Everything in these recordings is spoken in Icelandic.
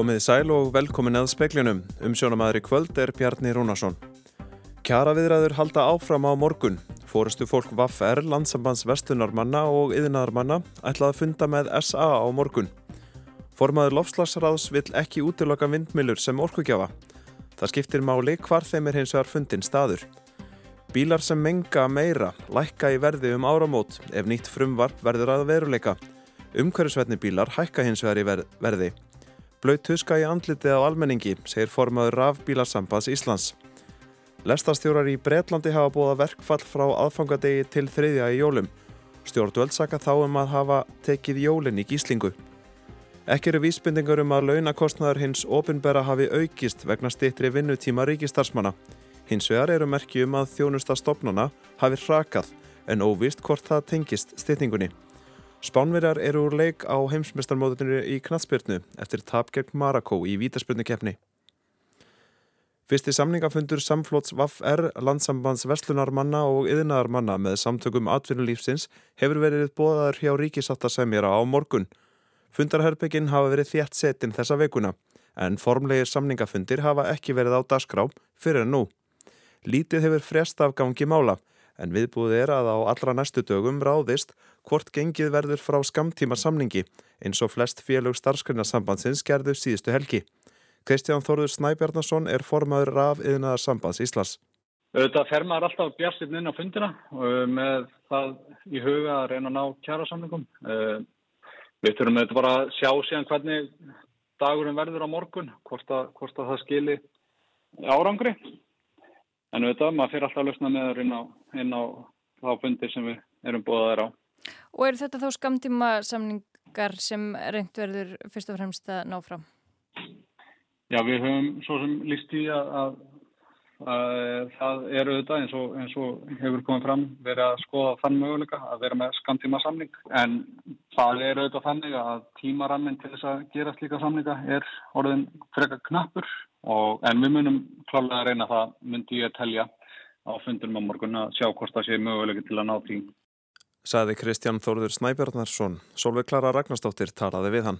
Komiði sæl og velkomin að speklinum. Umsjónamaður í kvöld er Bjarni Rúnarsson. Kjara viðræður halda áfram á morgun. Fórustu fólk Vaffer, landsambands vestunarmanna og yðinarmanna ætlaði að funda með SA á morgun. Formaður lofslagsráðs vill ekki útiloka vindmilur sem orkugjafa. Það skiptir máli hvar þeim er hins vegar fundin staður. Bílar sem menga meira lækka í verði um áramót ef nýtt frumvarp verður að veruleika. Umhverjusvetni bílar hækka hins vegar í verði. Blaut tuska í andlitið á almenningi, segir formaður rafbílarsambands Íslands. Lestastjórar í Breitlandi hafa búið að verkfall frá aðfangadegi til þriðja í jólum. Stjórnvöld saka þá um að hafa tekið jólinn í gíslingu. Ekki eru vísbendingar um að launakostnaður hins ofinbera hafi aukist vegna stittri vinnutíma ríkistarsmanna. Hins vegar eru merki um að þjónusta stopnuna hafi hrakað en óvist hvort það tengist stittingunni. Spánverjar eru úr leik á heimsmestarmóðuninu í knatsbyrnu eftir tap gegn Marako í vítaspyrnukeppni. Fyrsti samningafundur samflóts VAF-R landsambands verslunarmanna og yðinarmanna með samtökum atvinnulífsins hefur verið bóðaður hjá ríkisáttasemjara á morgun. Fundarherbygginn hafa verið þjætt setin þessa veikuna en formlegir samningafundir hafa ekki verið á dasgrá fyrir en nú. Lítið hefur frest af gangi mála en viðbúið er að á allra næstu dögum ráðist hvort gengið verður frá skamtíma samningi eins og flest félög starfskrinasambandsins gerðu síðustu helgi. Kristján Þorður Snæbjarnason er formaður raf yðnaðar sambands Íslas. Þetta fer maður alltaf bjastinn inn á fundina með það í huga að reyna að ná kjara samningum. Eh, við þurfum þetta bara að sjá síðan hvernig dagurum verður á morgun, hvort að, hvort að það skili árangri. En auðvitað, maður fyrir alltaf að lusna með það inn á, inn á þá fundir sem við erum búið að þeirra á. Og eru þetta þá skamtíma samningar sem reynd verður fyrst og fremst að ná fram? Já, við höfum svo sem líst í að, að, að það eru auðvitað eins og, eins og hefur komið fram verið að skoða þann möguleika að vera með skamtíma samning en það eru auðvitað þannig að tímaraminn til þess að gera slíka samninga er orðin frekar knappur og, en við munum klálega að reyna það myndi ég að telja á fundunum á morgun að sjá hvort það sé möguleika til að ná því Saði Kristján Þórður Snæbjörnarsson, Solveig Klara Ragnarstóttir talaði við hann.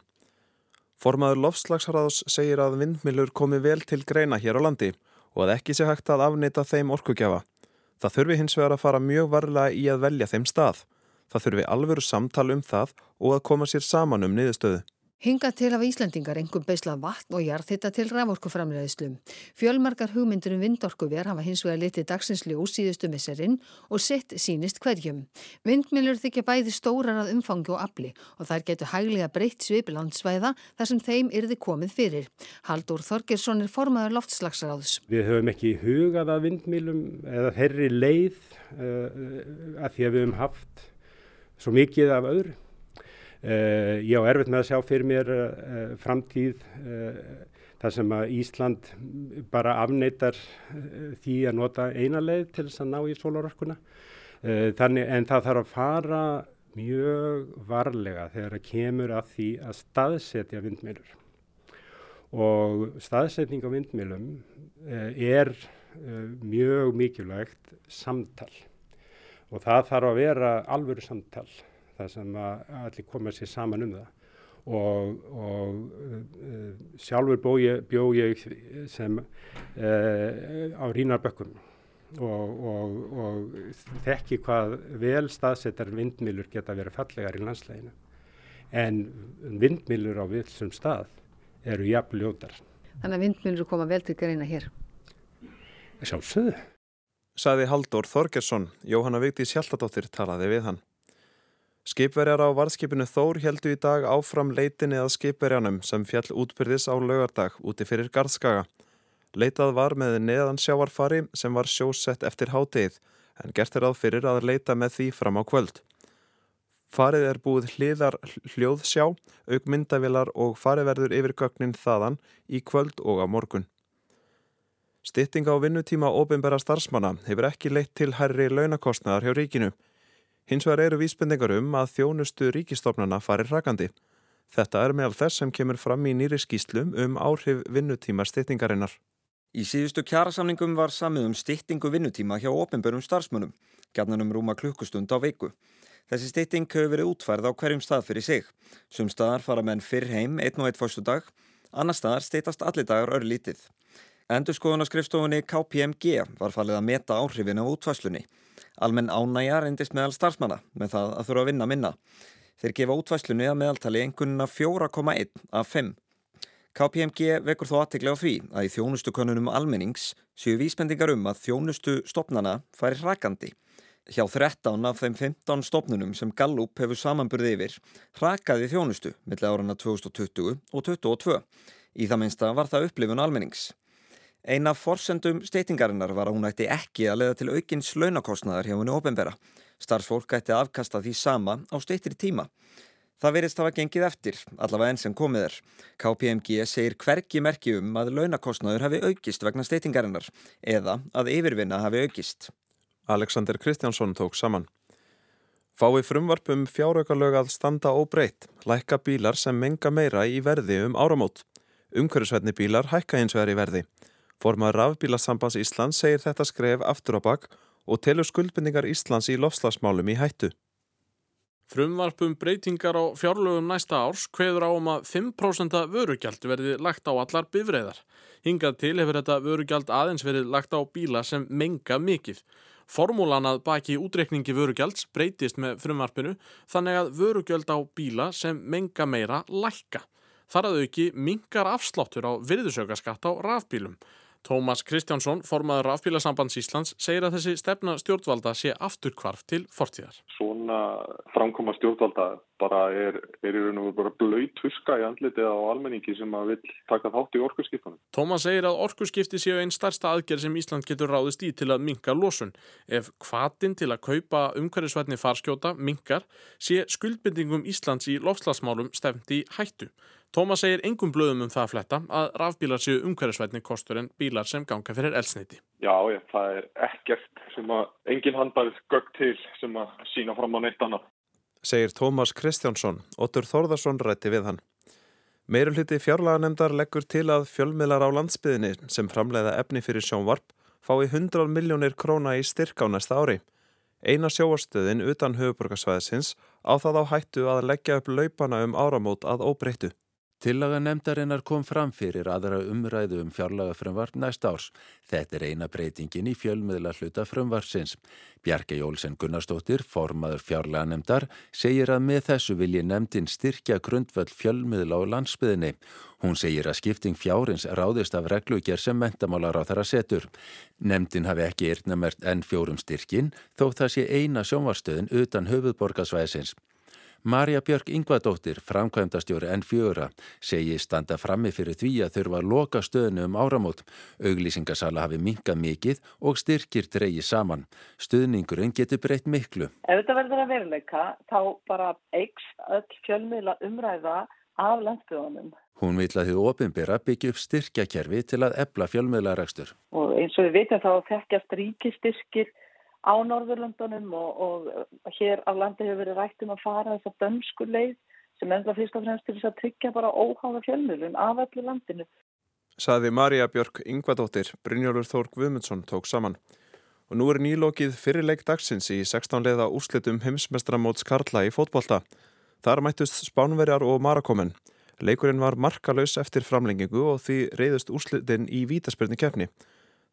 Formaður Lofslagsraðs segir að vindmilur komi vel til greina hér á landi og að ekki sé hægt að afnita þeim orkugjafa. Það þurfi hins vegar að fara mjög varlega í að velja þeim stað. Það þurfi alveru samtal um það og að koma sér saman um niðurstöðu. Hinga til af Íslandingar engum beislað vatn og jarðhitta til raforkuframræðislu. Fjölmarkar hugmyndur um vindorkuver hafa hins vegar litið dagsinsli úr síðustu misserinn og sitt sínist hverjum. Vindmilur þykja bæði stórar að umfangi og afli og þær getur hæglega breytt svipilandsvæða þar sem þeim yrði komið fyrir. Haldur Þorgersson er formaður loftslagsráðs. Við höfum ekki hugað að vindmilum eða herri leið uh, að því að við höfum haft svo mikið af öðru. Uh, ég á erfitt með að sjá fyrir mér uh, framtíð uh, þar sem að Ísland bara afneitar því að nota eina leið til þess að ná í sólarorkuna. Þannig en það þarf að fara mjög varlega þegar það kemur að því að staðsetja vindmilur. Og staðsetning á vindmilum er mjög mikilvægt samtal og það þarf að vera alvöru samtal það sem að allir koma sér saman um það og, og uh, sjálfur bjó ég, bjó ég sem uh, á Rínarbökkum og, og, og þekki hvað vel staðsettar vindmilur geta verið fallegar í landsleginu en vindmilur á vilsum stað eru jafn ljótar. Þannig að vindmilur koma vel til greina hér? Sjálfsögðu. Saði Haldur Þorgersson, Jóhanna Vigdís Hjaltadóttir talaði við hann. Skipverjar á varðskipinu Þór heldu í dag áfram leitinni að skipverjanum sem fjall útbyrðis á laugardag úti fyrir Garðskaga. Leitað var með neðan sjáarfari sem var sjósett eftir hátegið en gert er að fyrir að leita með því fram á kvöld. Farið er búið hliðar hljóðsjá, aukmyndavilar og fariverður yfir gögnin þaðan í kvöld og á morgun. Stitting á vinnutíma ofinbæra starfsmanna hefur ekki leitt til herri launakostnaðar hjá ríkinu. Hins vegar eru vísbendingar um að þjónustu ríkistofnana farir rakandi. Þetta er meðal þess sem kemur fram í nýri skýslum um áhrif vinnutíma styrtingarinnar. Í síðustu kjærasamningum var samið um styrtingu vinnutíma hjá ofinbörum starfsmönum, gætnanum rúma klukkustund á veiku. Þessi styrting hefur verið útfærð á hverjum stað fyrir sig. Sum staðar fara menn fyrr heim einn og eitt fórstu dag, Annar staðar steytast allir dagar örlítið. Endurskoðunaskrifstofunni KPMG var fallið að meta áhrifin á útvæslunni. Almenn ánægja reyndist meðal starfsmanna með það að þurfa að vinna minna. Þeir gefa útvæslunni að meðaltali einhvernuna 4,1 af 5. KPMG vekur þó aðteglega á því að í þjónustu konunum almennings séu vísbendingar um að þjónustu stopnana færi hrakandi. Hjá 13 af þeim 15 stopnunum sem Gallup hefur samanburði yfir hrakaði þjónustu millir árana 2020 og 2022. Í það minnsta var það upplifun almennings. Eina forsendum steytingarinnar var að hún ætti ekki að leða til aukins launakostnaðar hjá henni ofinbera. Starfsfólk ætti að afkasta því sama á steytri tíma. Það verist hafa gengið eftir, allavega enn sem komið er. KPMG segir hverki merki um að launakostnaður hafi aukist vegna steytingarinnar eða að yfirvinna hafi aukist. Alexander Kristjánsson tók saman. Fái frumvarpum fjáraukalög að standa óbreytt, lækka bílar sem menga meira í verði um áramót. Umhverjusverðni bílar hækka eins vegar í verði. Formar rafbílasambands Íslands segir þetta skref aftur á bakk og telur skuldbindingar Íslands í lofslagsmálum í hættu. Frumvarpum breytingar á fjárlögum næsta árs kveður á um að 5% vörugjald verði lagt á allar bifræðar. Hingað til hefur þetta vörugjald aðeins verið lagt á bíla sem menga mikið. Formúlan að baki útreikningi vörugjalds breytist með frumvarpinu þannig að vörugjöld á bíla sem menga meira lækka. Þar að auki mingar afsláttur á virðusökaskatt á rafbílum. Tómas Kristjánsson, formaður rafbílasambands Íslands, segir að þessi stefna stjórnvalda sé afturkvarf til fortíðar. Svona framkoma stjórnvalda bara er, er í raun og bara blöyt huska í andlitið á almenningi sem að vil taka þátt í orkusskiptunum. Tómas segir að orkusskipti séu einn starsta aðgerð sem Ísland getur ráðist í til að minka losun. Ef kvatin til að kaupa umhverjusvætni farskjóta minkar, sé skuldbindingum Íslands í lofslagsmálum stefndi hættu. Tómas segir engum blöðum um það að fletta að rafbílar séu umhverfisvætni kostur en bílar sem ganga fyrir elsneiti. Já, ég, það er ekkert sem að engin handbærið gögg til sem að sína fram á neitt annað. Segir Tómas Kristjánsson, Otur Þórðarsson rætti við hann. Meiru hluti fjárlaganemdar leggur til að fjölmiðlar á landsbyðinni sem framleiða efni fyrir sjónvarp fái 100 miljónir króna í styrk á næsta ári. Eina sjóarstöðin utan höfuborgarsvæðisins á það á hættu að leggja upp laupana um áramót að óbreyttu. Tillaga nefndarinnar kom fram fyrir aðra umræðu um fjárlaga frumvart næst árs. Þetta er eina breytingin í fjölmiðla hluta frumvarsins. Bjarke Jólsen Gunnarsdóttir, formaður fjárlaga nefndar, segir að með þessu vilji nefndin styrkja grundvöld fjölmiðla á landsbyðinni. Hún segir að skipting fjárins ráðist af reglugjör sem mentamálar á þeirra setur. Nefndin hafi ekki eirnamert enn fjórum styrkin þó það sé eina sjónvarstöðin utan höfuðborgarsvæðisins. Marja Björk Ingvadóttir, framkvæmdastjóri N4, segi standa frammi fyrir því að þurfa að loka stöðinu um áramót. Auglýsingasala hafi minkað mikið og styrkir dreyji saman. Stöðningurinn getur breytt miklu. Ef þetta verður að veruleika, þá bara eigs öll fjölmiðla umræða af landsbygðunum. Hún vil að þið ofinbera byggja upp styrkjakerfi til að ebla fjölmiðlaregstur. Og eins og við veitum þá þekkjast ríkistyrkir á Norðurlöndunum og, og hér á landi hefur verið rætt um að fara þess að dömsku leið sem enda fyrst og fremst til þess að tryggja bara óháða fjölmjölun af öllu landinu. Saði Marja Björk Yngvadóttir, Brynjólfur Þór Guðmundsson tók saman. Og nú er nýlokið fyrirleik dagsins í 16 leiða úslitum heimsmestramóts Karla í fótbolta. Þar mættust Spánverjar og Marakomen. Leikurinn var markalauðs eftir framlengingu og því reyðust úslitin í vítaspyrni kefni.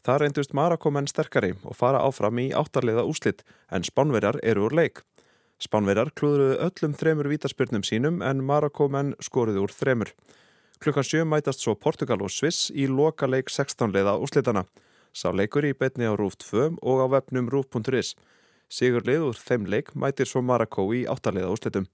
Það reyndust Marakomen sterkari og fara áfram í áttarleiða úslit en Spánverjar eru úr leik. Spánverjar klúðuruðu öllum þremur vítaspyrnum sínum en Marakomen skoruðu úr þremur. Klukkan sjö mætast svo Portugal og Sviss í loka leik 16 leiða úslitana. Sá leikur í betni á Rúf 2 og á vefnum Rúf.is. Sigur leið úr þeim leik mætir svo Marakó í áttarleiða úslitum.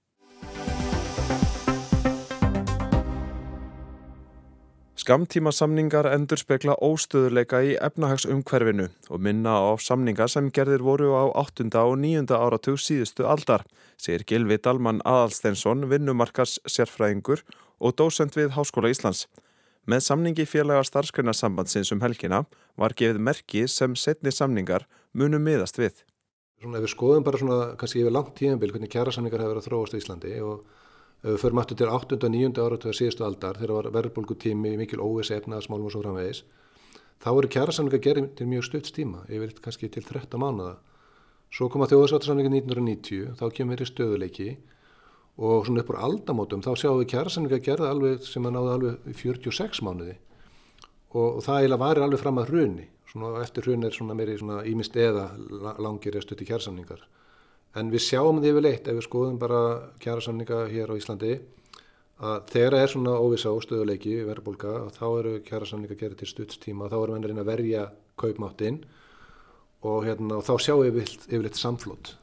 Skamtíma samningar endur spekla óstöðuleika í efnahagsumhverfinu og minna á samningar sem gerðir voru á 8. og 9. áratug síðustu aldar, segir Gilvi Dalman Aðalsteinsson, vinnumarkas sérfræðingur og dósend við Háskóla Íslands. Með samningi félaga starfsgrunarsambandsins um helgina var gefið merki sem setni samningar munum miðast við. Svona ef við skoðum bara svona kannski yfir langt tíðanbíl hvernig kjæra samningar hefur verið að þróast í Íslandi og förum aftur til 8. og 9. ára til síðustu aldar þegar var verðbólgu tími mikil óvis efnaðasmálum og svo framvegis þá eru kjærasamlinga gerðið til mjög stutt stíma yfir kannski til 13 mánuða. Svo koma þjóðsáttarsamlinga 1990 þá kemur við í stöðuleiki og svona upp úr aldamótum þá sjáum við kjærasamninga gerða alveg sem að náðu alveg í 46 mánuði og, og það eiginlega varir alveg fram að hrunni svona eftir hrun er svona meiri ímist eða langir eða stutti kjærasamningar en við sjáum því við leitt ef við skoðum bara kjærasamninga hér á Íslandi að þegar það er svona óvisa óstöðuleiki verðbólka þá eru kjærasamninga gerði til stuttstíma þá erum við að verja kaupmáttinn og, hérna, og þá sjáum við yfirleitt samflót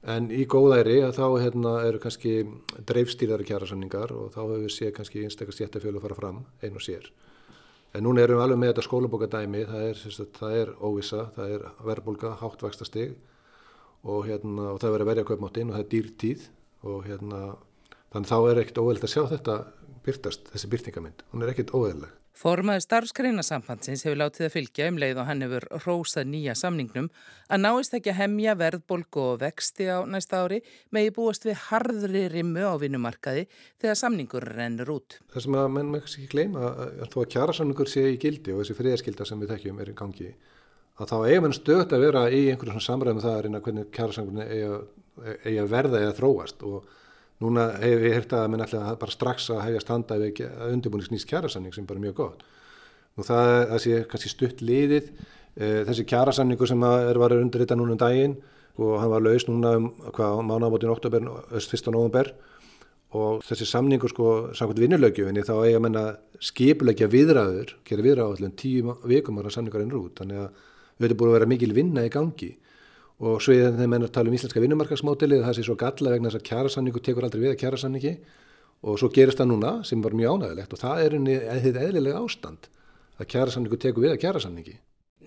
En í góðæri að þá hérna, eru kannski dreifstýrðari kjærasanningar og þá hefur við séð kannski einstakar stjættafjölu að fara fram einn og sér. En núna erum við alveg með þetta skólabókadæmi, það er, það er óvisa, það er verbulga, háttvægsta stig og, hérna, og það verður að verja kaupmáttinn og það er dýrtíð og hérna, þannig þá er ekkert óveld að sjá þetta byrtast, þessi byrtingamind, hún er ekkert óveldleg. Formaður starfskreinasambandsins hefur látið að fylgja um leið og hann hefur rósað nýja samningnum að náist ekki að hemja verðbolgu og vexti á næsta ári megi búast við harðri rimmu á vinnumarkaði þegar samningur rennur út. Það sem að menn með ekki gleyma að þó að kjærasamningur sé í gildi og þessi friðarskilda sem við þekkjum er í gangi að þá eigum við stöðt að vera í einhverjum samræðum það að reyna hvernig kjærasamningur eigi að verða eða þróast og Núna hefur ég hert að minn alltaf bara strax að hefja standa við undirbúinisnýst kjærasamning sem bara mjög gott. Nú það, það sé kannski stutt liðið, e, þessi kjærasamningu sem er varur undir þetta núna um daginn og hann var laus núna um hvað mánabótin oktober, öst 1. november og þessi samningu sko samkvæmt vinnulögjöfinni þá eiga menna skipulegja viðræður, gera viðræður allir tíu vikum ára samningar ennur út, þannig að höfum búin að vera mikil vinna í gangi og svo er þeim enn að tala um íslenska vinnumarkarsmódeli það sé svo galla vegna þess að kjærasamningu tekur aldrei við að kjærasamningi og svo gerist það núna sem var mjög ánægilegt og það er einni eðlilega ástand að kjærasamningu tekur við að kjærasamningi.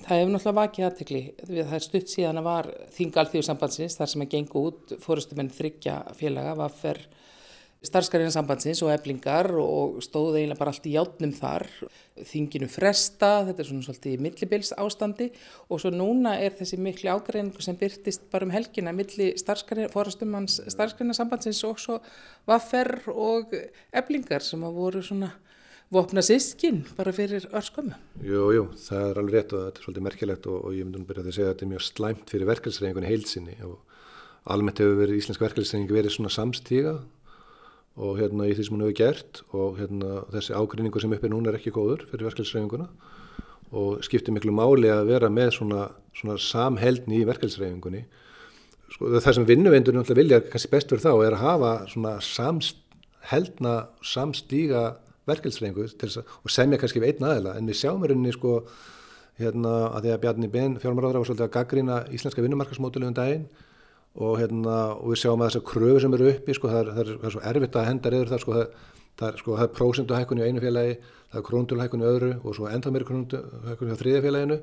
Það hefur náttúrulega vakið aðtekli það er stutt síðan að var þingalþjóðu sambandsins þar sem að gengu út fórustumenn þryggja félaga var fyrr starfskarinasambandsins og eblingar og stóð eiginlega bara allt í játnum þar þinginu fresta, þetta er svona svolítið í millibils ástandi og svo núna er þessi miklu ágreiningu sem byrtist bara um helgina milli fórastumans starfskarinasambandsins og svo vaffer og eblingar sem að voru svona vopna sískin bara fyrir örskömmu. Jú, jú, það er alveg rétt og þetta er svolítið merkilegt og, og ég myndi að byrja að segja að þetta er mjög slæmt fyrir verkefælsreiningunni heilsinni og almennt hefur verið íslensk verkefælsreining verið svona samstíga og hérna í því sem hún hefur gert og hérna þessi ágrinningu sem uppi núna er ekki góður fyrir verkefælsreifinguna og skiptir miklu máli að vera með svona, svona samheldni í verkefælsreifingunni sko, það sem vinnuveindur náttúrulega vilja kannski best fyrir þá er að hafa svona samheldna samstíga verkefælsreifingu og semja kannski við einn aðila. En við sjáum rauninni sko hérna að því að Bjarni Ben fjármáráðra var svolítið að gaggrina íslenska vinnumarkasmódulu um daginn og, hérna, og við sjáum að þessar kröfu sem eru uppi sko, það, er, það, er, það er svo erfitt að henda reyður þar sko, það sko, er prósenduhækkun í einu félagi það er króndulhækkun í öðru og svo enda meiri króndulhækkun í þriðja félaginu.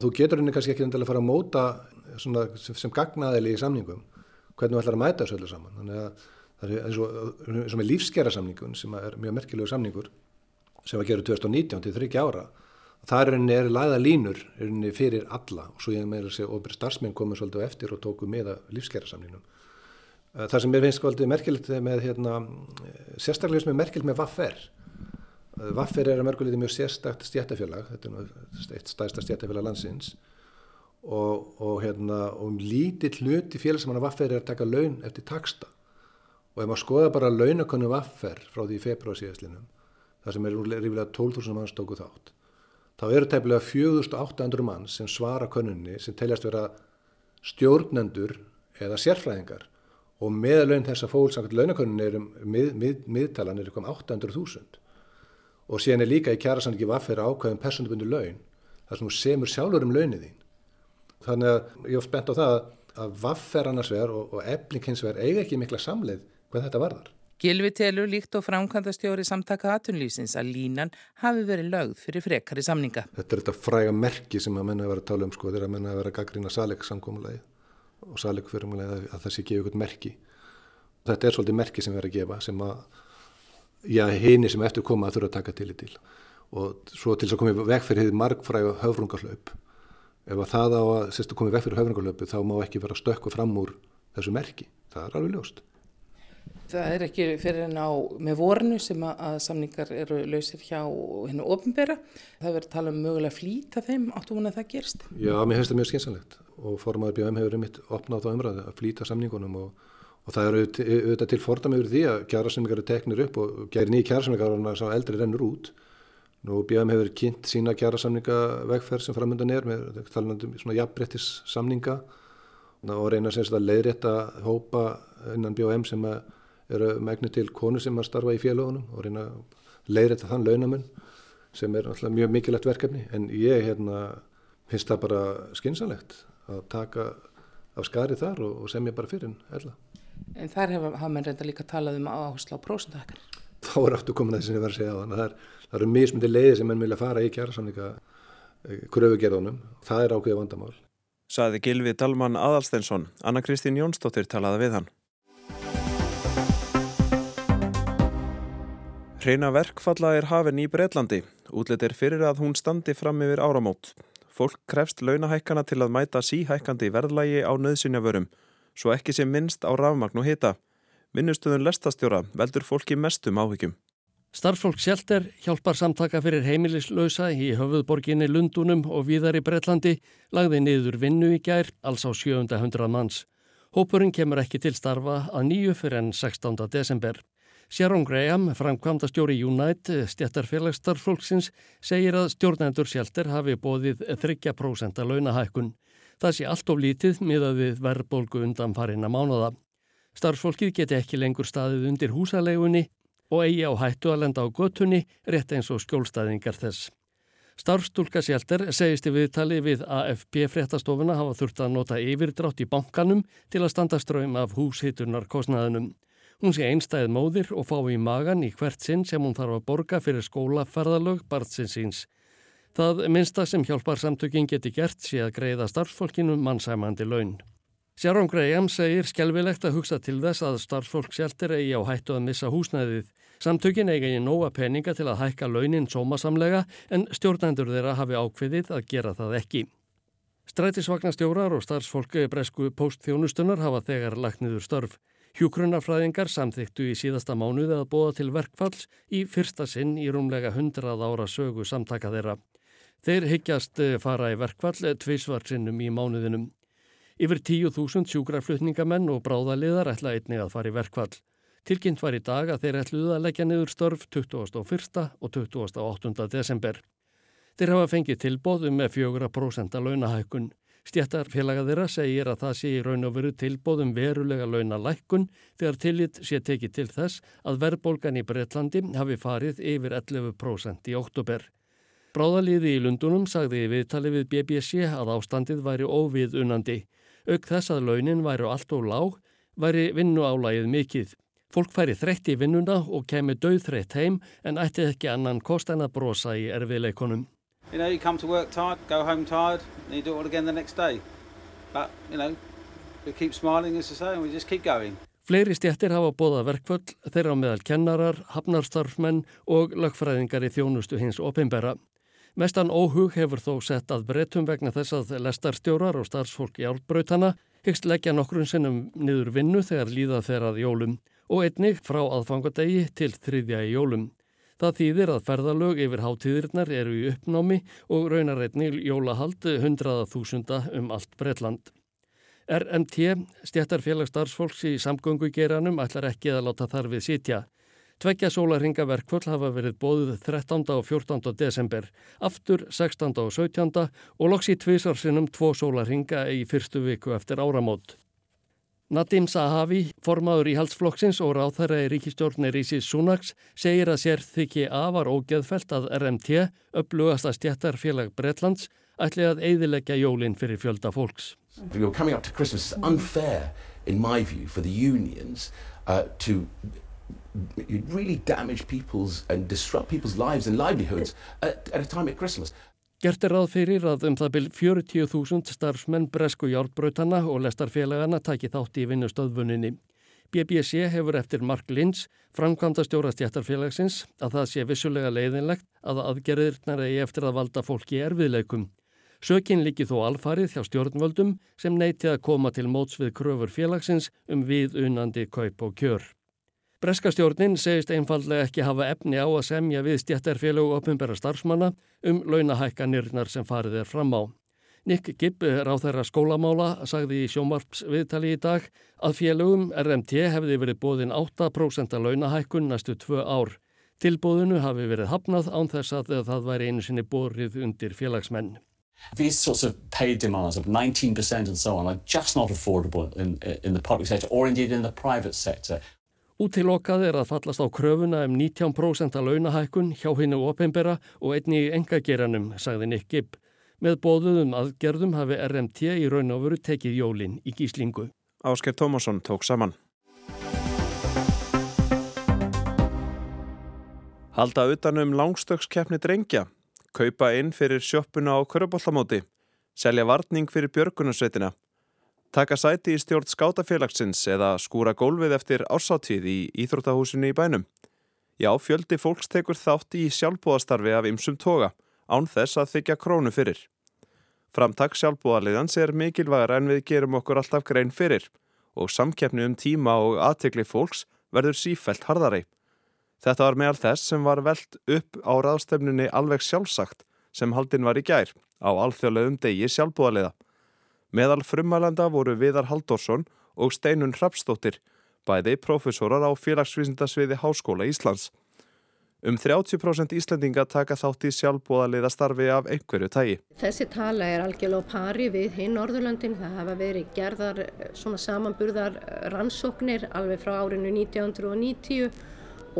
Þú getur henni kannski ekki endilega að fara að móta svona, sem gagnaðili í samningum hvernig þú ætlar að mæta þessu öllu saman. Þannig að það er eins og með lífskjara samningun sem er mjög merkilegu samningur sem var gerður 2019 til 30 ára Það er, laða línur er fyrir alla og svo ég meira að segja ofri starfsmenn komur svolítið eftir og tóku með að lífskerrasamlínum. Eh, það sem ég finnst svolítið merkilegt með, hérna, sérstaklega sem er merkilt með Vaffer. Eh, Vaffer er að merkulítið mjög sérstakt stjættafélag, þetta er eitt stærsta stjættafélag landsins og, og, hérna, og lítið hluti félagsmanna Vaffer er að taka laun eftir taksta og ef maður skoða bara launakonu Vaffer frá því í februar síðastlinum, það sem er rífilega 12.000 manns tóku þátt þá eru tefnilega 4800 mann sem svara konunni sem teljast vera stjórnendur eða sérfræðingar og meðalögn þess að fólksangat launakonunni er um mið, mið, miðtalan er um 800.000 og síðan er líka í kjærasanningi vaffir ákvæðum personabundu laun þar sem þú semur sjálfur um launin þín. Þannig að ég hef spennt á það að vaffir annars verð og, og ebling hins verð eiga ekki mikla samleið hvað þetta varðar. Gilvi telur líkt og framkvæmdastjóri samtaka atunlýsins að línan hafi verið lögð fyrir frekari samninga. Þetta er þetta fræga merki sem að menna að vera að tala um sko, þegar að menna að vera að gaggrina saleg samkómulegi og saleg fyrirmulegi að, að það sé gefa ykkur merki. Þetta er svolítið merki sem erum að gefa sem að, já, henni sem eftir koma þurfa að taka til í til og svo til þess að komið vekk fyrir margfræga höfrungarlaup. Ef að það á að komið vekk fyrir höfrungarlaupu þá má ekki vera stökku fram úr þessu merki. Það er alveg ljóst. Það er ekki fyrir en á með vornu sem að samningar eru lausir hjá hennu ofinbera. Það verður að tala um mögulega flýta þeim áttu hún að það gerst. Já, mér finnst það mjög skynsanlegt og formadur BM hefur einmitt opnað á umræðu að flýta samningunum og, og það eru auðvitað til fordami yfir því að kjærasemmingar eru teknir upp og gerir nýja kjærasemmingar og þannig að eldri rennur út. Nú BM hefur kynnt sína kjærasamninga vegferð sem framöndan er með talandum svona jafnbrettis samninga og reyna að leiðrétta hópa innan BM sem eru megnu til konu sem að starfa í félagunum og reyna að leiðrétta þann launamun sem er alltaf mjög mikilvægt verkefni en ég hérna finnst það bara skynsalegt að taka af skari þar og, og semja bara fyrir en. En þar hafa menn reynda líka talað um áherslu á prósundahækkan. Þá er aftur komin að það sem ég var að segja á þann. Það, það eru mismundi leiði sem menn vilja fara í kjærasamleika eh, kröfugerðunum og það er ákveðið vandamál. Saði Gilvi Dalman Adalsteinsson. Anna Kristín Jónsdóttir talaði við hann. Hreina verkfalla er hafinn í Breitlandi. Útlet er fyrir að hún standi fram yfir áramót. Fólk krefst launahækkana til að mæta síhækkandi verðlægi á nöðsynjavörum, svo ekki sem minnst á rafmagn og hita. Vinnustöðun lestastjóra veldur fólki mestum áhyggjum. Starfsfólk Sjelter hjálpar samtaka fyrir heimilislausa í höfuðborginni Lundunum og víðar í Breitlandi lagði niður vinnu í gær, alls á 700 manns. Hópurinn kemur ekki til starfa að nýju fyrir enn 16. desember. Sharon Graham, framkvæmda stjóri Unite, stjættarfélagsstarfsfólksins, segir að stjórnendur Sjelter hafi bóðið 3% launahækkun. Það sé allt of lítið miðað við verðbólgu undan farinna mánuða. Starfsfólkið geti ekki lengur staðið undir húsalegunni og eigi á hættu að lenda á göttunni rétt eins og skjólstaðingar þess. Starfstúlka Sjelter segist í viðtali við AFP fréttastofuna hafa þurft að nota yfirdrátt í bankanum til að standa ströym af húshittunar kostnaðinum. Hún sé einstæð móðir og fá í magan í hvert sinn sem hún þarf að borga fyrir skólaferðalög barnsins síns. Það minsta sem hjálpar samtökin geti gert sé að greiða starfsfólkinu mannsæmandi laun. Sharon Graham segir skjálfilegt að hugsa til þess að starfsfólk sjálftir eigi á hættu að missa húsnæðið. Samtökin eigi í nóga peninga til að hækka launin sómasamlega en stjórnendur þeirra hafi ákveðið að gera það ekki. Strætisvagnastjórar og starfsfólk bresku postþjónustunar hafa þegar lagt niður störf. Hjúkrunafræðingar samþyktu í síðasta mánuði að bóða til verkfalls í fyrsta sinn í rúmlega hundrað ára sögu samtaka þeirra. Þeir hyggjast fara í verkfall tvísvarsinnum í mánuðinum. Yfir 10.000 sjúkraflutningamenn og bráðaliðar ætla einnig að fara í verkfall. Tilkynnt var í dag að þeir ætluðu að leggja niður störf 21. og 28. desember. Þeir hafa fengið tilbóðum með 4% launahækkun. Stjættarfélaga þeirra segir að það sé í raun og veru tilbóðum verulega launalækkun þegar tillit sé tekið til þess að verðbólgan í Breitlandi hafi farið yfir 11% í oktober. Bráðaliði í Lundunum sagði viðtali við BBC að ástandið væri óvið unandi. Auk þess að launin væru allt og lág, væri vinnu álægið mikið. Fólk færi þreytt í vinnuna og kemi döðþreytt heim en ætti ekki annan kost en að brosa í erfiðleikonum. You know, you come to work tired, go home tired, and you do it all again the next day. But, you know, we keep smiling as I say and we just keep going. Fleiri stjættir hafa bóða verkvöld, þeirra meðal kennarar, hafnarstarfmenn og lögfræðingar í þjónustu hins opimbera. Mestan óhug hefur þó sett að breytum vegna þess að lestarstjórar og starfsfólk í álbrautana hyggst leggja nokkrun sinnum niður vinnu þegar líða þeirrað jólum og einnig frá aðfangadegi til þriðja í jólum. Það þýðir að ferðalög yfir hátíðirnar eru í uppnámi og raunar einnig jólahald hundraða þúsunda um allt Breitland. RMT, stjættarfélagsstarfsfólks í samgöngugeranum, ætlar ekki að láta þar við sitja. Tveggja sólarhinga verkvöld hafa verið bóðuð 13. og 14. desember, aftur 16. og 17. og loks í tvísarsinnum tvo sólarhinga í fyrstu viku eftir áramót. Nadim Sahavi, formaður í halsflokksins og ráþæra í ríkistjórnir Ísis Sunaks, segir að sér þykki afar ógeðfelt að RMT, upplugasta stjættarfélag Bretlands, ætli að eidilegja jólinn fyrir fjölda fólks. You're coming up to Christmas, it's unfair in my view for the unions uh, to really damage people's and disrupt people's lives and livelihoods at, at a time at Christmas. Gert er ráð fyrir að um það byrj 40.000 starfsmenn bresku hjálpbrautana og lestarfélagana taki þátt í vinnustöðvuninni. BBC hefur eftir Mark Lynch, framkvæmda stjóra stjættarfélagsins, að það sé vissulega leiðinlegt að aðgerðirnar eigi eftir að valda fólki erfiðleikum. Sökin líki þó alfarið hjá stjórnvöldum sem neyti að koma til móts við kröfur félagsins um við unandi kaup og kjör. Breskastjórnin segist einfallega ekki hafa efni á að semja við stjættarfélög og opnbæra starfsmanna um launahækkanirnar sem farið er fram á. Nick Gibb, ráð þeirra skólamála, sagði í sjómarps viðtali í dag að félögum RMT hefði verið bóðin 8% launahækkun næstu tvö ár. Tilbóðinu hafi verið hafnað án þess að það væri einu sinni borrið undir félagsmenn. These sorts of pay demands of 19% and so on are just not affordable in, in the public sector or indeed in the private sector. Útilokað er að fallast á kröfuna um 19% að launahækkun hjá hinnu opimbera og einni í engageranum, sagði Nick Gibb. Með bóðuðum aðgerðum hafi RMT í raun og veru tekið jólinn í gíslingu. Ásker Tómasson tók saman. Halda utanum langstökskeppni drengja kaupa inn fyrir sjöppuna á köruboltamóti, selja varning fyrir björgunusveitina, taka sæti í stjórn skátafélagsins eða skúra gólfið eftir ásáttíð í Íþróttahúsinu í bænum. Já, fjöldi fólks tekur þátt í sjálfbúðastarfi af ymsum toga, án þess að þykja krónu fyrir. Framtak sjálfbúðaliðans er mikilvægar en við gerum okkur alltaf grein fyrir og samkeppni um tíma og aðtekli fólks verður sífælt harðarei. Þetta var meðal þess sem var veld upp á ráðstefnunni alveg sjálfsagt sem haldinn var í gær á alþjóðlegum degi sjálfbúðaliða. Meðal frumælanda voru Viðar Haldorsson og Steinun Hrapsdóttir, bæði profesorar á félagsvísindasviði Háskóla Íslands. Um 30% Íslendinga taka þátt í sjálfbúðaliða starfi af einhverju tægi. Þessi tala er algjörlega pari við hinn Norðurlöndin. Það hafa verið gerðar svona samanburðar rannsóknir alveg frá árinu 1990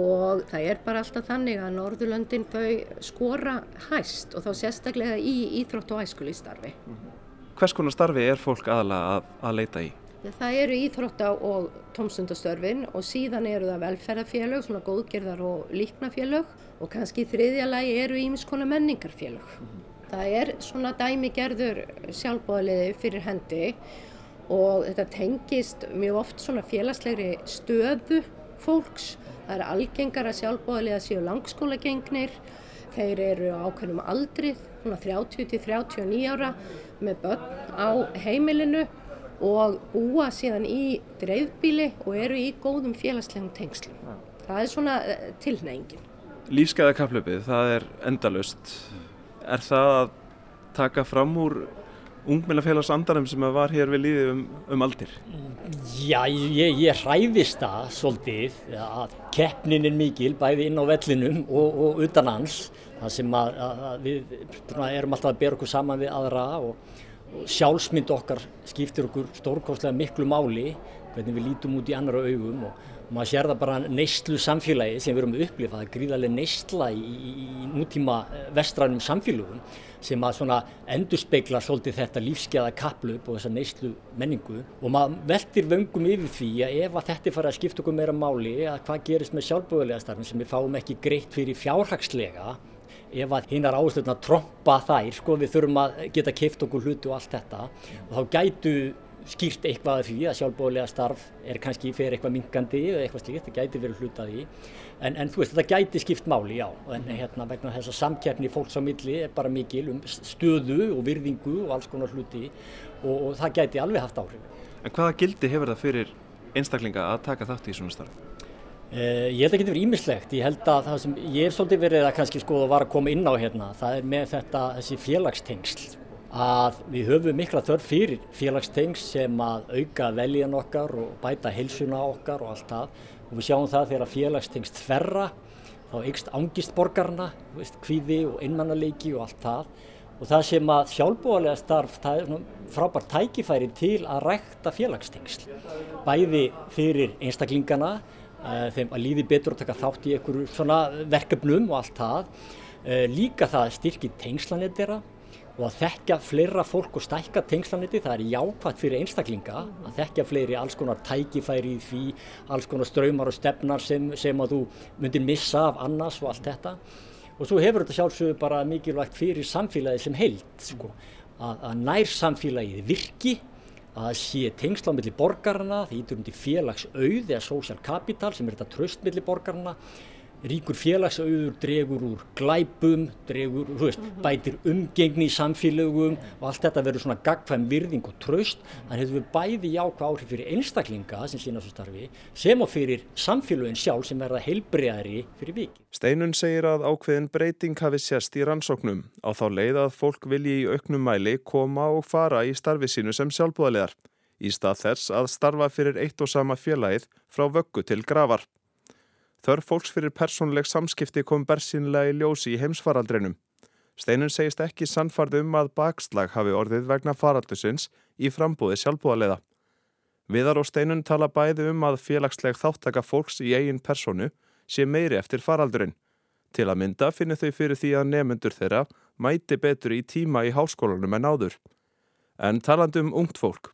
og það er bara alltaf þannig að Norðurlöndin þau skora hæst og þá sérstaklega í íþrótt og æskulístarfi. Hvers konar starfi er fólk aðalega að, að leita í? Það eru íþrótta og tómstundastörfin og síðan eru það velferðarfélög, svona góðgerðar og líknafélög og kannski þriðja lagi eru ímiskona menningarfélög. Það er svona dæmigerður sjálfbóðaliði fyrir hendi og þetta tengist mjög oft svona félagslegri stöðu fólks Það er algengar að sjálfbóðaliða séu langskólagengnir, þeir eru ákveðnum aldrið, 30-39 ára með börn á heimilinu og búa síðan í dreifbíli og eru í góðum félagslegum tengslum. Það er svona eh, tilneyingin. Lífskeiða kaplöpið, það er endalust. Er það að taka fram úr ungmennafélags andarum sem var hér við líðið um, um aldir? Já, ég, ég hræðist það svolítið að keppnin er mikil bæði inn á vellinum og, og utan hans það sem að, að við erum alltaf að bera okkur saman við aðra og, og sjálfsmynd okkar skiptir okkur stórkostlega miklu máli hvernig við lítum út í annara augum og og maður sér það bara neyslu samfélagi sem við erum að upplifa, það er gríðarlega neysla í, í, nútíma eh, vestrænum samfélögum sem að svona endurspegla svolítið þetta lífskeiða kaplup og þessa neyslu menningu. Og maður veldir vöngum yfir því að ef að þetta er farið að skipta okkur meira máli að hvað gerist með sjálfbúðulega starfin sem við fáum ekki greitt fyrir fjárhagslega ef að hinnar áslutna tromba þær, sko við þurfum að geta keift okkur hluti og allt þetta og þá gætu skýrt eitthvað af því að sjálfbóðlega starf er kannski fyrir eitthvað mingandi eða eitthvað slíkt, það gæti verið hlutað í en, en þú veist, þetta gæti skipt máli, já. En hérna vegna þess að samkjærni fólks á milli er bara mikil um stöðu og virðingu og alls konar hluti og, og það gæti alveg haft áhrif. En hvaða gildi hefur það fyrir einstaklinga að taka þátt í svona starf? Uh, ég held að það getur verið ímislegt, ég held að það sem ég hef svolítið verið að kannski skoða að vara að koma inn á hérna, það er með þetta þessi félagstengsl. Að við höfum mikla þörf fyrir félagstengs sem að auka veljan okkar og bæta heilsuna okkar og allt það og við sjáum það þegar félagstengs þverra þá ykst ángist borgarna, kvíði og einmannaleiki og allt það. Og það sem að sjálfbúarlega starf, það er frábært tækifæri til að rækta félagstengsl. Bæði fyrir einstaklingana eh, þeim að líði betur að taka þátt í einhverju verkefnum og allt það. Eh, líka það styrkir tengslanetera og að þekkja fleira fólk og stækka tengslaniti það er jákvæmt fyrir einstaklinga að þekkja fleiri alls konar tækifæri í því, alls konar ströymar og stefnar sem, sem að þú myndir missa af annars og allt þetta. Og svo hefur þetta sjálfsögur bara mikilvægt fyrir samfélagi sem heilt sko. að, að nær samfélagið virki að sé tengsla á milli borgarna, því ítur um til félagsauð eða social capital sem er þetta tröst milli borgarna ríkur félagsauður dregur úr glæpum, dregur, þú veist, bætir umgengni í samfélögum og allt þetta verður svona gagfæm virðing og tröst þannig hefur við bæði jákvæð áhrif fyrir einstaklinga sem sína svo starfi sem og fyrir samfélögin sjálf sem verða heilbreyðari fyrir viki. Steinun segir að ákveðin breyting hafi sérst í rannsóknum á þá leið að fólk vilji í auknum mæli koma og fara í starfi sínu sem sjálfbúðalegar í stað þess að starfa fyrir eitt og sama félagið frá vöggu til gravar. Þörf fólks fyrir persónleg samskipti kom bersinlega í ljósi í heimsfaraldrinum. Steinun segist ekki sannfarð um að bakslag hafi orðið vegna faraldusins í frambúði sjálfbúðaleiða. Viðar og Steinun tala bæði um að félagsleg þáttaka fólks í eigin personu sé meiri eftir faraldurinn. Til að mynda finnir þau fyrir því að nefnendur þeirra mæti betur í tíma í háskólanum en áður. En talandi um ungt fólk.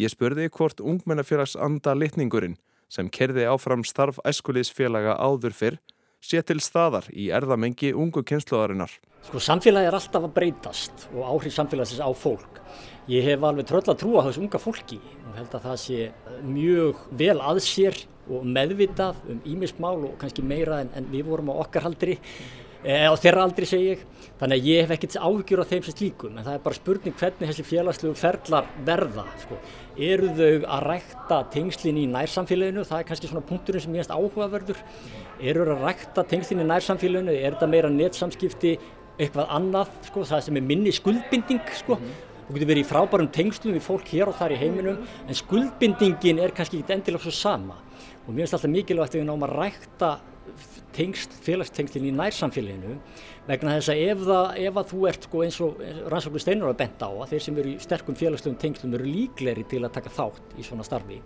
Ég spurði hvort ungmennafélags anda litningurinn sem kerði áfram starf æskulísfélaga áður fyrr sé til staðar í erðamengi ungu kynsluðarinnar. Sko samfélagi er alltaf að breytast og áhrif samfélagsins á fólk. Ég hef alveg tröll að trúa þessu unga fólki og held að það sé mjög vel að sér og meðvitað um ímismál og kannski meira en, en við vorum á okkar haldri e, á þeirra aldri segi ég. Þannig að ég hef ekkert áhugjur á þeim sem slíkum en það er bara spurning hvernig þessi félagslegu ferlar verða. Sko. Eru þau að rækta tengslinn í nærsamfélaginu? Það er kannski svona punkturinn sem ég finnst áhugaverður. Eru þau að rækta tengslinn í nærsamfélaginu? Er þetta meira netsamskipti eitthvað annað? Sko, það sem er minni skuldbinding sko. Þú getur verið í frábærum tengslum við fólk hér og þar í heiminum en skuldbindingin er kannski ekki endilega svo sama og mér finnst alltaf mikilvægt að við náum að rækta tengsl, félagstengslinn í nærsamfélaginu vegna þess að ef, það, ef að þú ert sko eins og rannsóknu steinar að benda á að þeir sem eru í sterkum félagslegum tengslum eru líkleri til að taka þátt í svona starfi.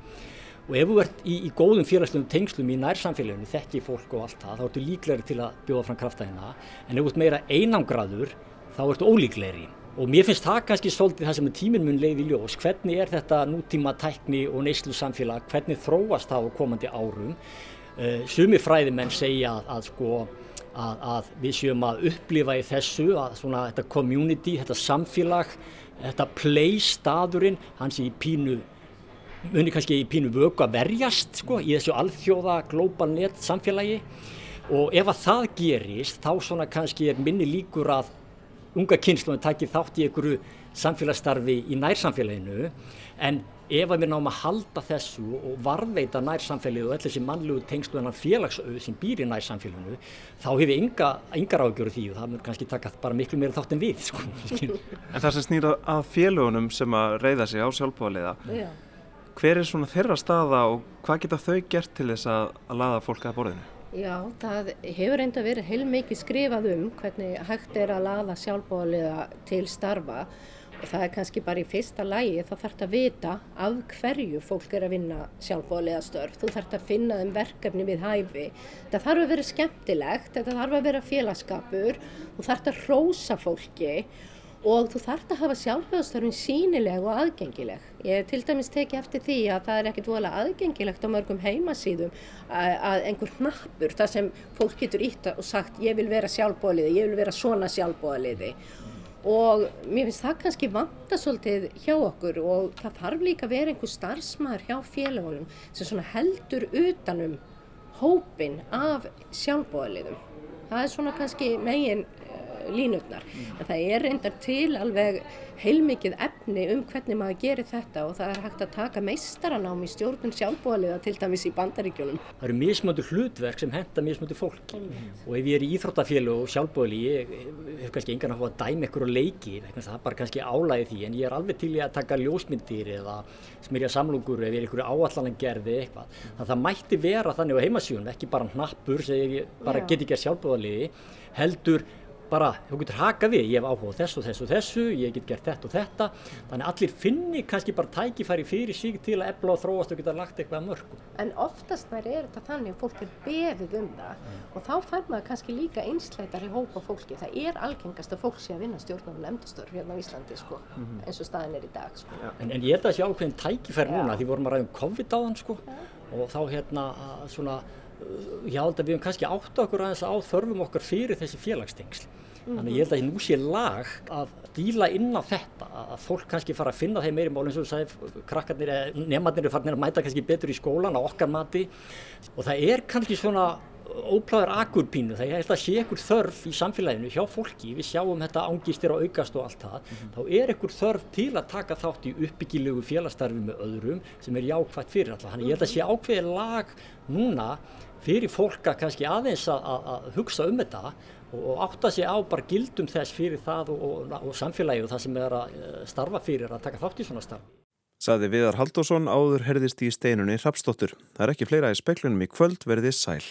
Og ef þú ert í, í góðum félagslegum tengslum í nærsamfélaginu, þekki fólk og allt það, þá ertu líkleri til að bjóða fram krafta hérna en ef þú ert meira einangraður þá ertu ólíkleri og mér finnst það kannski svolítið það sem tíminn mun leiði ljós, hvernig er þetta nútíma tækni og neyslu samfélag, hvernig þróast það á komandi árum Uh, sumi fræðimenn segja að, að, sko, að, að við séum að upplifa í þessu að svona þetta community, þetta samfélag, þetta play staðurinn, hans í pínu, muni kannski í pínu vöku að verjast sko, í þessu alþjóða global net samfélagi. Og ef að það gerist þá svona kannski er minni líkur að unga kynnslunum takir þátt í einhverju samfélagsstarfi í nærsamfélaginu. En ef að við náum að halda þessu og varveita nærsamfélagið og öll þessi mannlegu tengslu en félagsauð sem býr í nærsamfélaginu þá hefur við enga, engar ágjöru því og það mörg kannski taka bara miklu meira þátt en við sko. En það sem snýra að félagunum sem að reyða sig á sjálfbúðaliða hver er svona þeirra staða og hvað geta þau gert til þess að, að laða fólk að borðinu? Já, það hefur reynda verið heilmikið skrifað um hvernig hægt er að laða sjálfbóðaliða til starfa og það er kannski bara í fyrsta lægi þá þarf þetta að vita af hverju fólk er að vinna sjálfbóðaliða störf. Þú þarf þetta að finna þeim verkefni við hæfi. Þetta þarf að vera skemmtilegt, þetta þarf að vera félagskapur, þú þarf þetta að rósa fólki og þú þarf að hafa sjálfbóðastörfin sínileg og aðgengileg. Ég til dæmis teki eftir því að það er ekkert vola aðgengilegt á mörgum heimasíðum að, einhver hnappur þar sem fólk getur ítt og sagt ég vil vera sjálfbóðaliði, og mér finnst það kannski vanta svolítið hjá okkur og það þarf líka að vera einhver starfsmæður hjá félagunum sem svona heldur utanum hópin af sjálfbóðaliðum. Það er svona kannski megin línutnar. En það er reyndar til alveg heilmikið efni um hvernig maður gerir þetta og það er hægt að taka meistaranám í stjórnum sjálfbúðaliða til dæmis í bandaríkjónum. Það eru mismöndu hlutverk sem henda mismöndu fólki mm. og ef ég er í íþróttafélag og sjálfbúðali ég hef kannski engan að hóa að dæma ykkur og leiki, það er bara kannski álæði því en ég er alveg til í að taka ljósmyndir eða smyrja samlungur eða er ykkur áallan gerði eitthvað. Þannig að það mætti vera þannig á heimasjón, ekki bara hnappur sem ég bara get ekki að sjálfbúðali heldur bara, þú getur haka við, ég hef áhuga þessu og þessu og þessu, ég get gert þetta og þetta þannig allir finni kannski bara tækifæri fyrir sig til að ebla og þróast og geta lagt eitthvað mörgum. En oftast þær er þetta þannig að fólk er beðið um það mm. og þá fær maður kannski líka einsleitar í hópa fólki, það er algengast að fólk sé að vinna stjórnum nefndastörf hérna á Íslandi sko, mm -hmm. eins og staðin er í dag sko. en, en ég held að það sé ákveðin tækifæri Já. núna því vorum að ræða um COVID á þann sko Já. og þá hérna svona ég held að við hefum kannski átt okkur aðeins á þörfum okkar fyrir þessi félagstengsl. Þannig ég held að nú sé lag að díla inn á þetta, að fólk kannski fara að finna þeim meiri mál eins og þú sagði, krakkarnir, nefnarnir er farin að mæta kannski betur í skólan á okkar mati. Og það er kannski svona óplæður akurpínu þegar ég held að sé ekkur þörf í samfélaginu hjá fólki, við sjáum þetta ángistir á aukast og allt það, mm -hmm. þá er ekkur þörf til að taka þátt í uppbyggilegu félagstarfi með öðrum sem er jákvægt fyrir alltaf. Þannig ég held að sé ákveði lag núna fyrir fólk að kannski aðeins að hugsa um þetta og átta sig á bara gildum þess fyrir það og, og, og samfélagi og það sem er að eh, starfa fyrir að taka þátt í svona starfi. Saði Viðar Haldásson áður herðist í steinunni Rapsdóttur. Það er ekki fleira í speklunum í kvöld verðið sæl.